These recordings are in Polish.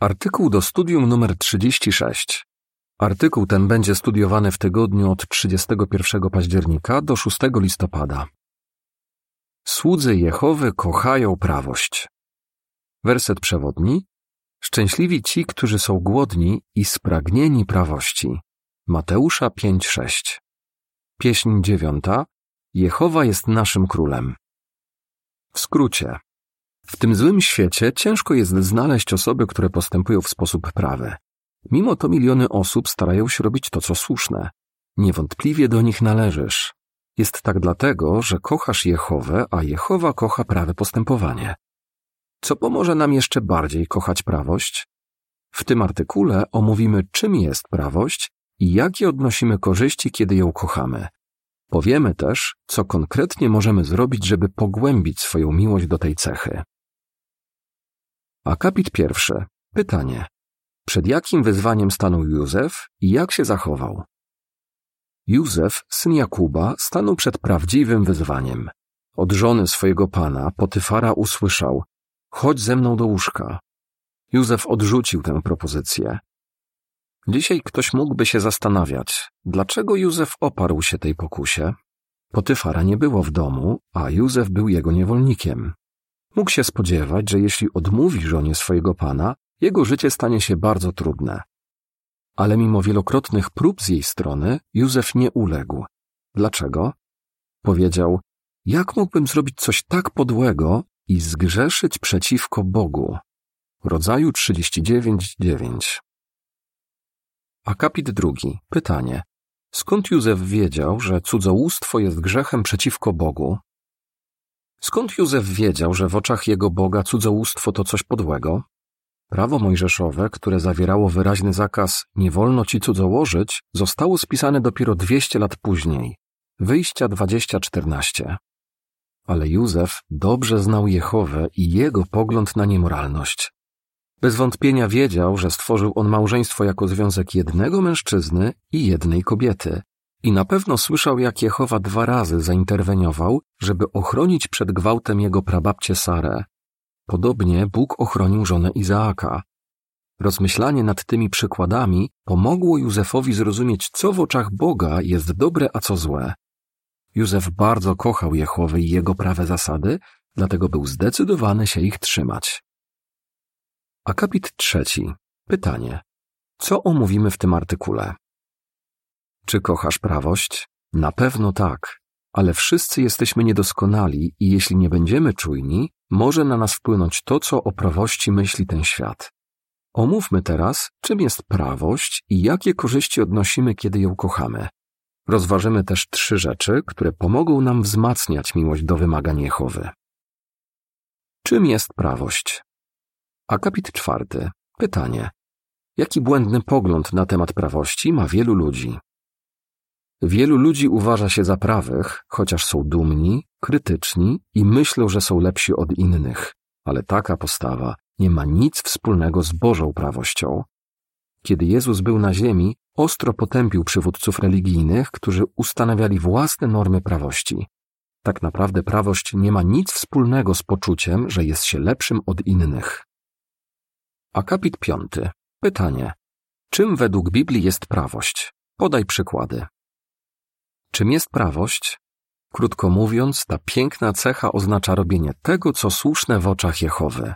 Artykuł do studium numer 36. Artykuł ten będzie studiowany w tygodniu od 31 października do 6 listopada. Słudzy Jehowy kochają prawość. Werset przewodni. Szczęśliwi ci, którzy są głodni i spragnieni prawości. Mateusza 5:6. Pieśń dziewiąta. Jehowa jest naszym królem. W skrócie. W tym złym świecie ciężko jest znaleźć osoby, które postępują w sposób prawy. Mimo to miliony osób starają się robić to, co słuszne. Niewątpliwie do nich należysz. Jest tak dlatego, że kochasz Jehowę, a Jehowa kocha prawe postępowanie. Co pomoże nam jeszcze bardziej kochać prawość? W tym artykule omówimy, czym jest prawość i jakie odnosimy korzyści, kiedy ją kochamy. Powiemy też, co konkretnie możemy zrobić, żeby pogłębić swoją miłość do tej cechy. Akapit pierwszy. Pytanie. Przed jakim wyzwaniem stanął Józef i jak się zachował? Józef, syn Jakuba, stanął przed prawdziwym wyzwaniem. Od żony swojego pana, Potyfara, usłyszał: Chodź ze mną do łóżka. Józef odrzucił tę propozycję. Dzisiaj ktoś mógłby się zastanawiać, dlaczego Józef oparł się tej pokusie. Potyfara nie było w domu, a Józef był jego niewolnikiem. Mógł się spodziewać, że jeśli odmówi żonie swojego pana, jego życie stanie się bardzo trudne. Ale mimo wielokrotnych prób z jej strony, Józef nie uległ. Dlaczego? Powiedział, jak mógłbym zrobić coś tak podłego i zgrzeszyć przeciwko Bogu? Rodzaju 39.9 Akapit drugi. Pytanie. Skąd Józef wiedział, że cudzołóstwo jest grzechem przeciwko Bogu? Skąd Józef wiedział, że w oczach jego Boga cudzołóstwo to coś podłego? Prawo mojżeszowe, które zawierało wyraźny zakaz nie wolno ci cudzołożyć, zostało spisane dopiero 200 lat później. Wyjścia 2014. Ale Józef dobrze znał Jehowę i jego pogląd na niemoralność. Bez wątpienia wiedział, że stworzył on małżeństwo jako związek jednego mężczyzny i jednej kobiety. I na pewno słyszał, jak Jehowa dwa razy zainterweniował, żeby ochronić przed gwałtem jego prababcię Sarę. Podobnie Bóg ochronił żonę Izaaka. Rozmyślanie nad tymi przykładami pomogło Józefowi zrozumieć, co w oczach Boga jest dobre, a co złe. Józef bardzo kochał Jehowy i jego prawe zasady, dlatego był zdecydowany się ich trzymać. Akapit trzeci. Pytanie. Co omówimy w tym artykule? Czy kochasz prawość? Na pewno tak, ale wszyscy jesteśmy niedoskonali i jeśli nie będziemy czujni, może na nas wpłynąć to, co o prawości myśli ten świat. Omówmy teraz, czym jest prawość i jakie korzyści odnosimy, kiedy ją kochamy. Rozważymy też trzy rzeczy, które pomogą nam wzmacniać miłość do wymagań Jehowy. Czym jest prawość? Akapit czwarty. Pytanie. Jaki błędny pogląd na temat prawości ma wielu ludzi? Wielu ludzi uważa się za prawych, chociaż są dumni, krytyczni i myślą, że są lepsi od innych, ale taka postawa nie ma nic wspólnego z Bożą prawością. Kiedy Jezus był na ziemi, ostro potępił przywódców religijnych, którzy ustanawiali własne normy prawości. Tak naprawdę prawość nie ma nic wspólnego z poczuciem, że jest się lepszym od innych. Akapit piąty. Pytanie. Czym według Biblii jest prawość? Podaj przykłady. Czym jest prawość? Krótko mówiąc, ta piękna cecha oznacza robienie tego, co słuszne w oczach Jehowy.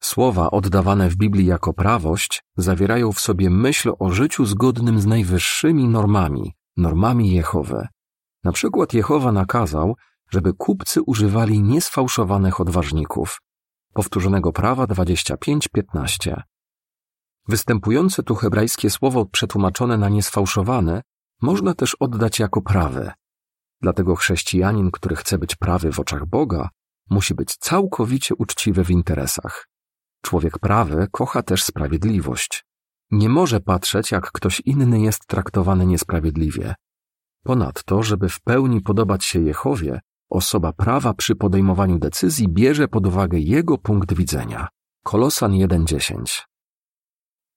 Słowa oddawane w Biblii jako prawość zawierają w sobie myśl o życiu zgodnym z najwyższymi normami, normami Jehowy. Na przykład Jehowa nakazał, żeby kupcy używali niesfałszowanych odważników. Powtórzonego prawa 25-15. Występujące tu hebrajskie słowo przetłumaczone na niesfałszowane można też oddać jako prawe. Dlatego chrześcijanin, który chce być prawy w oczach Boga, musi być całkowicie uczciwy w interesach. Człowiek prawy kocha też sprawiedliwość. Nie może patrzeć, jak ktoś inny jest traktowany niesprawiedliwie. Ponadto, żeby w pełni podobać się Jehowie, osoba prawa przy podejmowaniu decyzji bierze pod uwagę jego punkt widzenia. Kolosan 1.10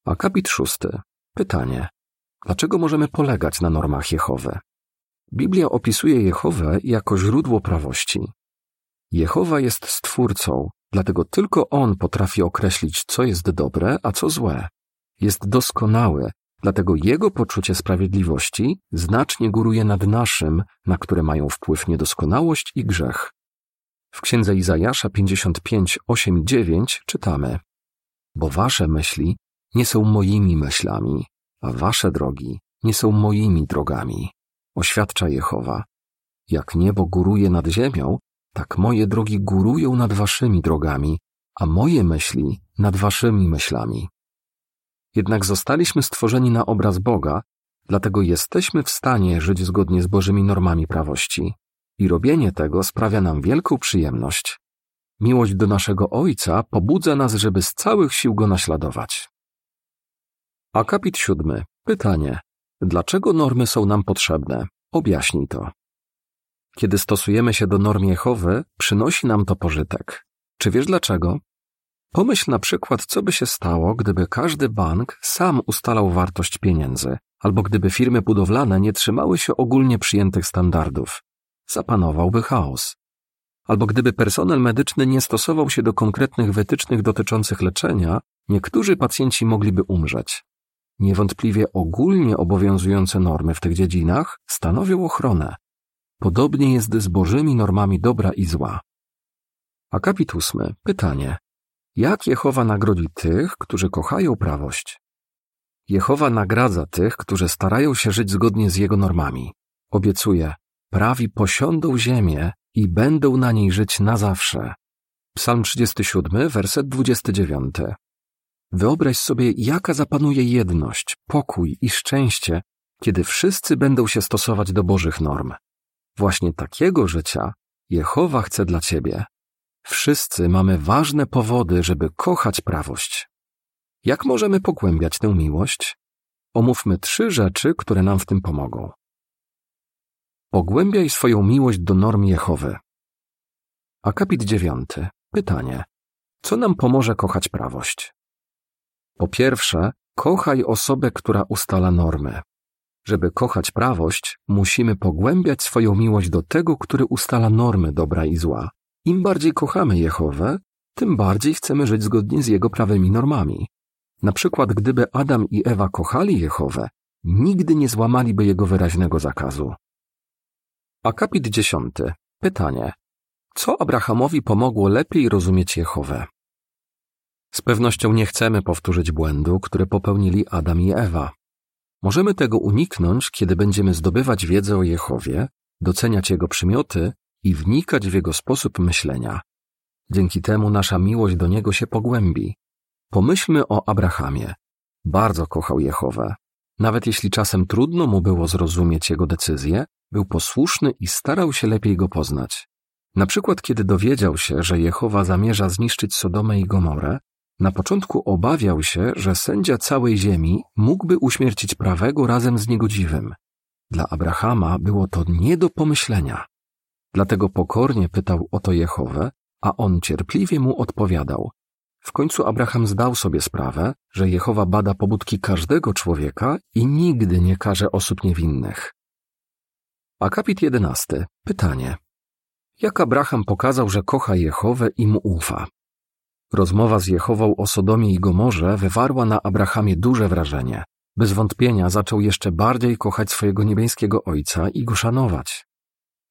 Akapit szósty. Pytanie. Dlaczego możemy polegać na normach Jehowy? Biblia opisuje Jehowę jako źródło prawości. Jehowa jest stwórcą, Dlatego tylko On potrafi określić, co jest dobre, a co złe. Jest doskonały, dlatego Jego poczucie sprawiedliwości znacznie góruje nad naszym, na które mają wpływ niedoskonałość i grzech. W księdze Izajasza 55, 8 i 9 czytamy: Bo wasze myśli nie są moimi myślami, a wasze drogi nie są moimi drogami, oświadcza Jehowa. Jak niebo góruje nad ziemią, tak moje drogi górują nad waszymi drogami, a moje myśli nad waszymi myślami. Jednak zostaliśmy stworzeni na obraz Boga, dlatego jesteśmy w stanie żyć zgodnie z Bożymi normami prawości. I robienie tego sprawia nam wielką przyjemność. Miłość do naszego Ojca pobudza nas, żeby z całych sił Go naśladować. Akapit siódmy. Pytanie. Dlaczego normy są nam potrzebne? Objaśnij to. Kiedy stosujemy się do norm Jehowy, przynosi nam to pożytek. Czy wiesz dlaczego? Pomyśl na przykład, co by się stało, gdyby każdy bank sam ustalał wartość pieniędzy, albo gdyby firmy budowlane nie trzymały się ogólnie przyjętych standardów. Zapanowałby chaos. Albo gdyby personel medyczny nie stosował się do konkretnych wytycznych dotyczących leczenia, niektórzy pacjenci mogliby umrzeć. Niewątpliwie ogólnie obowiązujące normy w tych dziedzinach stanowią ochronę. Podobnie jest z bożymi normami dobra i zła. Akapit ósmy. Pytanie. Jak Jehowa nagrodzi tych, którzy kochają prawość? Jehowa nagradza tych, którzy starają się żyć zgodnie z Jego normami. Obiecuje, prawi posiądą ziemię i będą na niej żyć na zawsze. Psalm 37, werset 29. Wyobraź sobie, jaka zapanuje jedność, pokój i szczęście, kiedy wszyscy będą się stosować do Bożych norm. Właśnie takiego życia Jehowa chce dla ciebie. Wszyscy mamy ważne powody, żeby kochać prawość. Jak możemy pogłębiać tę miłość? Omówmy trzy rzeczy, które nam w tym pomogą. Pogłębiaj swoją miłość do norm Jehowy. Akapit dziewiąty. Pytanie. Co nam pomoże kochać prawość? Po pierwsze, kochaj osobę, która ustala normy. Żeby kochać prawość, musimy pogłębiać swoją miłość do tego, który ustala normy dobra i zła. Im bardziej kochamy Jehowę, tym bardziej chcemy żyć zgodnie z jego prawymi normami. Na przykład, gdyby Adam i Ewa kochali Jehowę, nigdy nie złamaliby jego wyraźnego zakazu. Akapit dziesiąty. Pytanie. Co Abrahamowi pomogło lepiej rozumieć Jehowę? Z pewnością nie chcemy powtórzyć błędu, który popełnili Adam i Ewa. Możemy tego uniknąć, kiedy będziemy zdobywać wiedzę o Jehowie, doceniać jego przymioty i wnikać w jego sposób myślenia. Dzięki temu nasza miłość do niego się pogłębi. Pomyślmy o Abrahamie. Bardzo kochał Jehowę. Nawet jeśli czasem trudno mu było zrozumieć jego decyzje, był posłuszny i starał się lepiej go poznać. Na przykład, kiedy dowiedział się, że Jehowa zamierza zniszczyć Sodomę i Gomorę, na początku obawiał się, że sędzia całej ziemi mógłby uśmiercić prawego razem z niegodziwym. Dla Abrahama było to nie do pomyślenia. Dlatego pokornie pytał o to Jehowę, a on cierpliwie mu odpowiadał. W końcu Abraham zdał sobie sprawę, że Jehowa bada pobudki każdego człowieka i nigdy nie karze osób niewinnych. Akapit jedenasty. Pytanie. Jak Abraham pokazał, że kocha Jehowę i mu ufa? Rozmowa z Jehową o Sodomie i Gomorze wywarła na Abrahamie duże wrażenie. Bez wątpienia zaczął jeszcze bardziej kochać swojego niebiańskiego ojca i go szanować.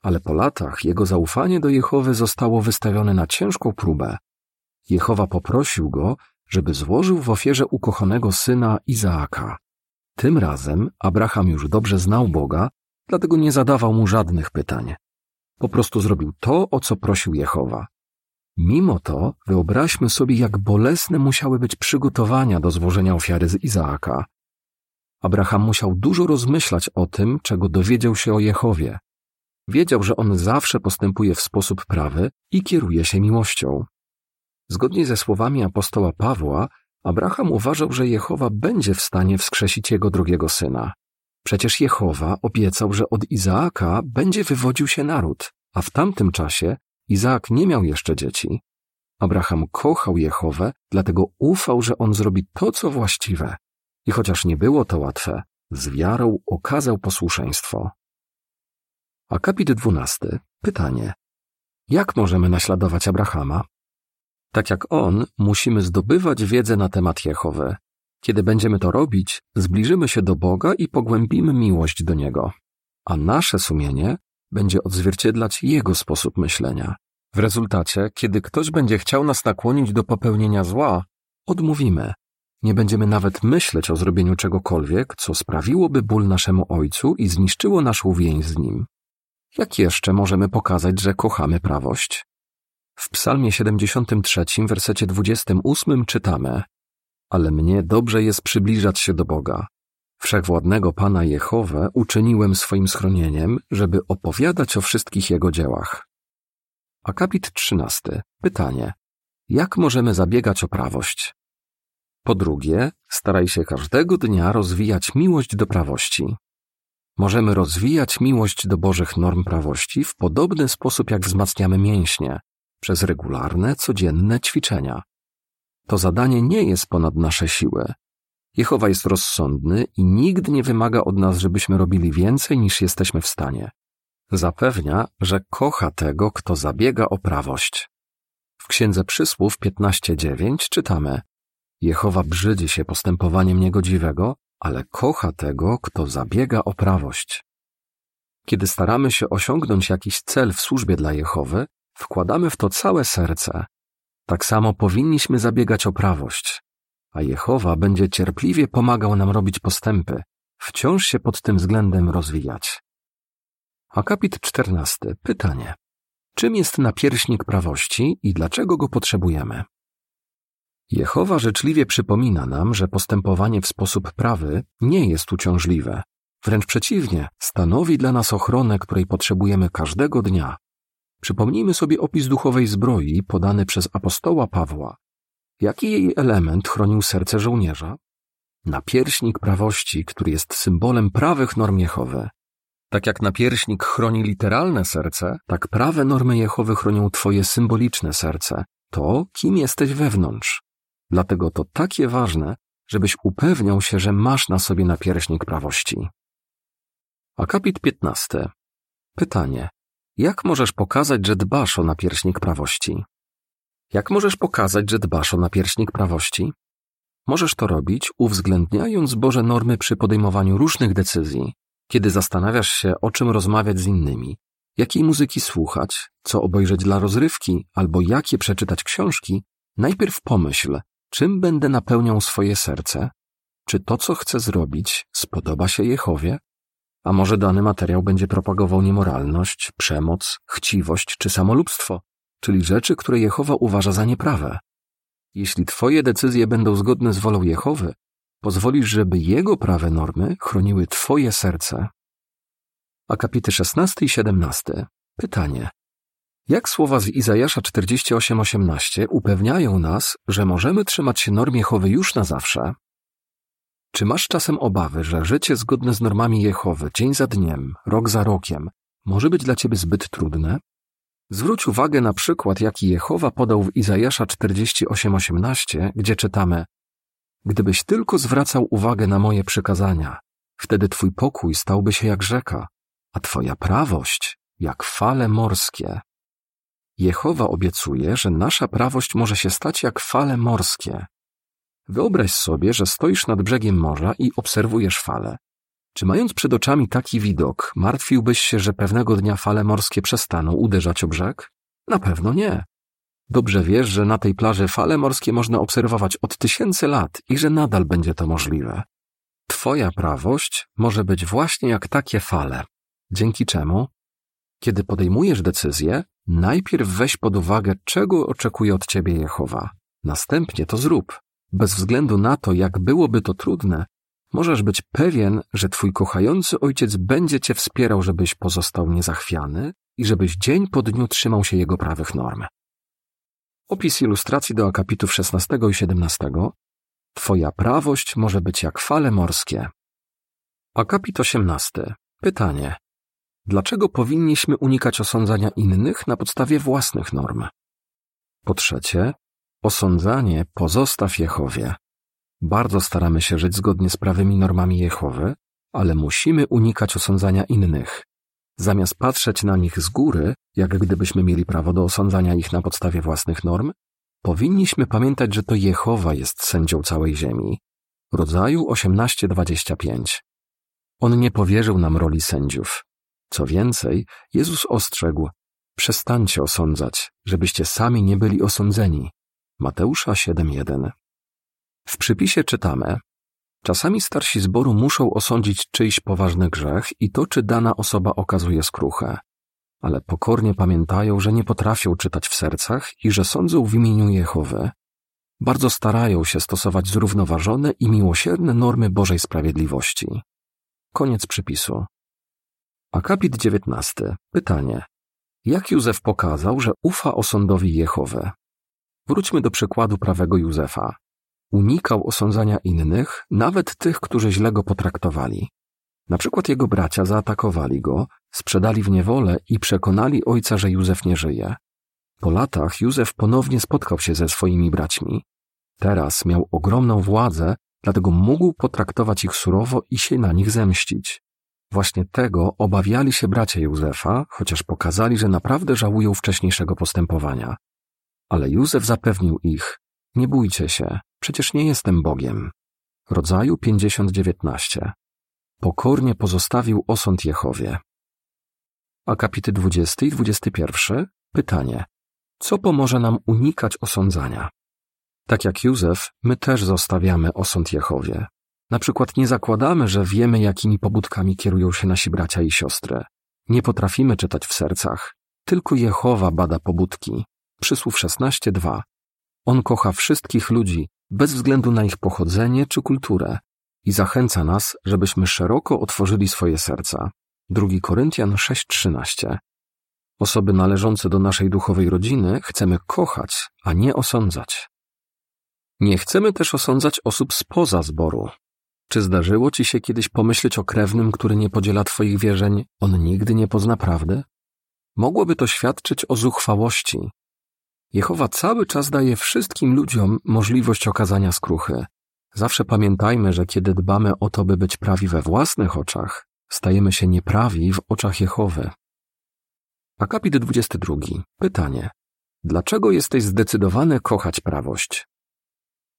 Ale po latach jego zaufanie do Jehowy zostało wystawione na ciężką próbę. Jehowa poprosił go, żeby złożył w ofierze ukochanego syna Izaaka. Tym razem Abraham już dobrze znał Boga, dlatego nie zadawał mu żadnych pytań. Po prostu zrobił to, o co prosił Jehowa. Mimo to wyobraźmy sobie, jak bolesne musiały być przygotowania do złożenia ofiary z Izaaka. Abraham musiał dużo rozmyślać o tym, czego dowiedział się o Jehowie. Wiedział, że on zawsze postępuje w sposób prawy i kieruje się miłością. Zgodnie ze słowami apostoła Pawła, Abraham uważał, że Jehowa będzie w stanie wskrzesić jego drugiego syna. Przecież Jehowa obiecał, że od Izaaka będzie wywodził się naród, a w tamtym czasie Izaak nie miał jeszcze dzieci. Abraham kochał Jehowę, dlatego ufał, że on zrobi to, co właściwe. I chociaż nie było to łatwe, z wiarą okazał posłuszeństwo. Akapit dwunasty. Pytanie. Jak możemy naśladować Abrahama? Tak jak On, musimy zdobywać wiedzę na temat Jehowy. Kiedy będziemy to robić, zbliżymy się do Boga i pogłębimy miłość do Niego. A nasze sumienie będzie odzwierciedlać Jego sposób myślenia. W rezultacie, kiedy ktoś będzie chciał nas nakłonić do popełnienia zła, odmówimy. Nie będziemy nawet myśleć o zrobieniu czegokolwiek, co sprawiłoby ból naszemu Ojcu i zniszczyło naszą więź z Nim. Jak jeszcze możemy pokazać, że kochamy prawość? W Psalmie 73, wersecie 28 czytamy: Ale mnie dobrze jest przybliżać się do Boga. Wszechwładnego Pana Jehowę uczyniłem swoim schronieniem, żeby opowiadać o wszystkich Jego dziełach. Akapit 13. Pytanie. Jak możemy zabiegać o prawość? Po drugie, staraj się każdego dnia rozwijać miłość do prawości. Możemy rozwijać miłość do Bożych norm prawości w podobny sposób, jak wzmacniamy mięśnie, przez regularne, codzienne ćwiczenia. To zadanie nie jest ponad nasze siły. Jehowa jest rozsądny i nigdy nie wymaga od nas, żebyśmy robili więcej niż jesteśmy w stanie. Zapewnia, że kocha tego, kto zabiega o prawość. W Księdze Przysłów 15.9 czytamy Jehowa brzydzi się postępowaniem niegodziwego, ale kocha tego, kto zabiega o prawość. Kiedy staramy się osiągnąć jakiś cel w służbie dla Jehowy, wkładamy w to całe serce. Tak samo powinniśmy zabiegać o prawość, a Jehowa będzie cierpliwie pomagał nam robić postępy, wciąż się pod tym względem rozwijać. Akapit 14. Pytanie. Czym jest napierśnik prawości i dlaczego go potrzebujemy? Jehowa życzliwie przypomina nam, że postępowanie w sposób prawy nie jest uciążliwe. Wręcz przeciwnie, stanowi dla nas ochronę, której potrzebujemy każdego dnia. Przypomnijmy sobie opis duchowej zbroi podany przez apostoła Pawła. Jaki jej element chronił serce żołnierza? Napierśnik prawości, który jest symbolem prawych norm Jehowy. Tak jak napierśnik chroni literalne serce, tak prawe normy Jehowy chronią twoje symboliczne serce, to, kim jesteś wewnątrz. Dlatego to takie ważne, żebyś upewniał się, że masz na sobie napierśnik prawości. Akapit 15. Pytanie. Jak możesz pokazać, że dbasz o napierśnik prawości? Jak możesz pokazać, że dbasz o napierśnik prawości? Możesz to robić, uwzględniając Boże normy przy podejmowaniu różnych decyzji, kiedy zastanawiasz się, o czym rozmawiać z innymi, jakiej muzyki słuchać, co obejrzeć dla rozrywki albo jakie przeczytać książki, najpierw pomyśl, czym będę napełniał swoje serce? Czy to, co chcę zrobić, spodoba się Jehowie? A może dany materiał będzie propagował niemoralność, przemoc, chciwość czy samolubstwo, czyli rzeczy, które Jehowa uważa za nieprawe? Jeśli Twoje decyzje będą zgodne z wolą Jehowy, pozwolisz, żeby Jego prawe normy chroniły Twoje serce. Akapity 16 i 17. Pytanie. Jak słowa z Izajasza 48:18 upewniają nas, że możemy trzymać się norm Jehowy już na zawsze? Czy masz czasem obawy, że życie zgodne z normami Jehowy dzień za dniem, rok za rokiem może być dla ciebie zbyt trudne? Zwróć uwagę na przykład, jaki Jehowa podał w Izajasza 48:18, gdzie czytamy: Gdybyś tylko zwracał uwagę na moje przykazania, wtedy twój pokój stałby się jak rzeka, a twoja prawość jak fale morskie. Jehowa obiecuje, że nasza prawość może się stać jak fale morskie. Wyobraź sobie, że stoisz nad brzegiem morza i obserwujesz fale. Czy mając przed oczami taki widok, martwiłbyś się, że pewnego dnia fale morskie przestaną uderzać o brzeg? Na pewno nie. Dobrze wiesz, że na tej plaży fale morskie można obserwować od tysięcy lat i że nadal będzie to możliwe. Twoja prawość może być właśnie jak takie fale, dzięki czemu, kiedy podejmujesz decyzję, najpierw weź pod uwagę, czego oczekuje od ciebie Jehowa. Następnie to zrób. Bez względu na to, jak byłoby to trudne, możesz być pewien, że twój kochający ojciec będzie cię wspierał, żebyś pozostał niezachwiany i żebyś dzień po dniu trzymał się jego prawych norm. Opis ilustracji do akapitów 16 i 17. Twoja prawość może być jak fale morskie. Akapit 18. Pytanie. Dlaczego powinniśmy unikać osądzania innych na podstawie własnych norm? Po trzecie, osądzanie pozostaw Jehowie. Bardzo staramy się żyć zgodnie z prawymi normami Jehowy, ale musimy unikać osądzania innych. Zamiast patrzeć na nich z góry, jak gdybyśmy mieli prawo do osądzania ich na podstawie własnych norm, powinniśmy pamiętać, że to Jehowa jest sędzią całej ziemi. Rodzaju 18:25. On nie powierzył nam roli sędziów. Co więcej, Jezus ostrzegł: Przestańcie osądzać, żebyście sami nie byli osądzeni. Mateusza 7:1. W przypisie czytamy: Czasami starsi zboru muszą osądzić czyjś poważny grzech i to, czy dana osoba okazuje skruchę, ale pokornie pamiętają, że nie potrafią czytać w sercach i że sądzą w imieniu Jehowy. Bardzo starają się stosować zrównoważone i miłosierne normy Bożej Sprawiedliwości. Koniec przypisu. Akapit 19. Pytanie. Jak Józef pokazał, że ufa osądowi Jehowy? Wróćmy do przykładu prawego Józefa. Unikał osądzania innych, nawet tych, którzy źle go potraktowali. Na przykład jego bracia zaatakowali go, sprzedali w niewolę i przekonali ojca, że Józef nie żyje. Po latach Józef ponownie spotkał się ze swoimi braćmi. Teraz miał ogromną władzę, dlatego mógł potraktować ich surowo i się na nich zemścić. Właśnie tego obawiali się bracia Józefa, chociaż pokazali, że naprawdę żałują wcześniejszego postępowania. Ale Józef zapewnił ich, nie bójcie się, przecież nie jestem Bogiem. Rodzaju 50-19. Pokornie pozostawił osąd Jehowie. Akapity 20 i 21. Pytanie. Co pomoże nam unikać osądzania? Tak jak Józef, my też zostawiamy osąd Jehowie. Na przykład nie zakładamy, że wiemy, jakimi pobudkami kierują się nasi bracia i siostry. Nie potrafimy czytać w sercach. Tylko Jehowa bada pobudki. Przysłów 16.2. On kocha wszystkich ludzi, bez względu na ich pochodzenie czy kulturę i zachęca nas, żebyśmy szeroko otworzyli swoje serca. 2 Koryntian 6:13. Osoby należące do naszej duchowej rodziny chcemy kochać, a nie osądzać. Nie chcemy też osądzać osób spoza zboru. Czy zdarzyło ci się kiedyś pomyśleć o krewnym, który nie podziela twoich wierzeń, on nigdy nie pozna prawdy? Mogłoby to świadczyć o zuchwałości. Jehowa cały czas daje wszystkim ludziom możliwość okazania skruchy. Zawsze pamiętajmy, że kiedy dbamy o to, by być prawi we własnych oczach, stajemy się nieprawi w oczach Jehowy. Akapit 22. Pytanie. Dlaczego jesteś zdecydowany kochać prawość?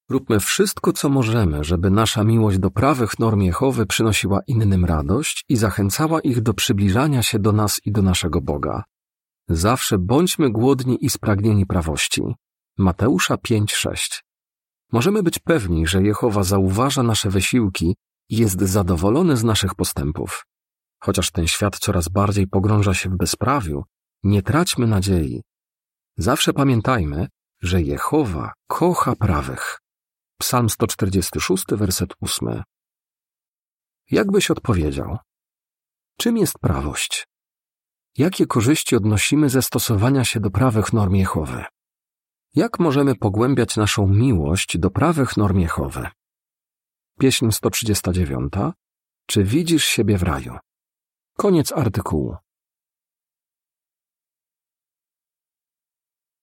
Róbmy wszystko, co możemy, żeby nasza miłość do prawych norm Jehowy przynosiła innym radość i zachęcała ich do przybliżania się do nas i do naszego Boga. Zawsze bądźmy głodni i spragnieni prawości. Mateusza 5:6. Możemy być pewni, że Jehowa zauważa nasze wysiłki i jest zadowolony z naszych postępów. Chociaż ten świat coraz bardziej pogrąża się w bezprawiu, nie traćmy nadziei. Zawsze pamiętajmy, że Jehowa kocha prawych. Psalm 146, werset 8. Jak byś odpowiedział? Czym jest prawość? Jakie korzyści odnosimy ze stosowania się do prawych norm Jehowy? Jak możemy pogłębiać naszą miłość do prawych norm Jehowy? Pieśń 139. Czy widzisz siebie w raju? Koniec artykułu.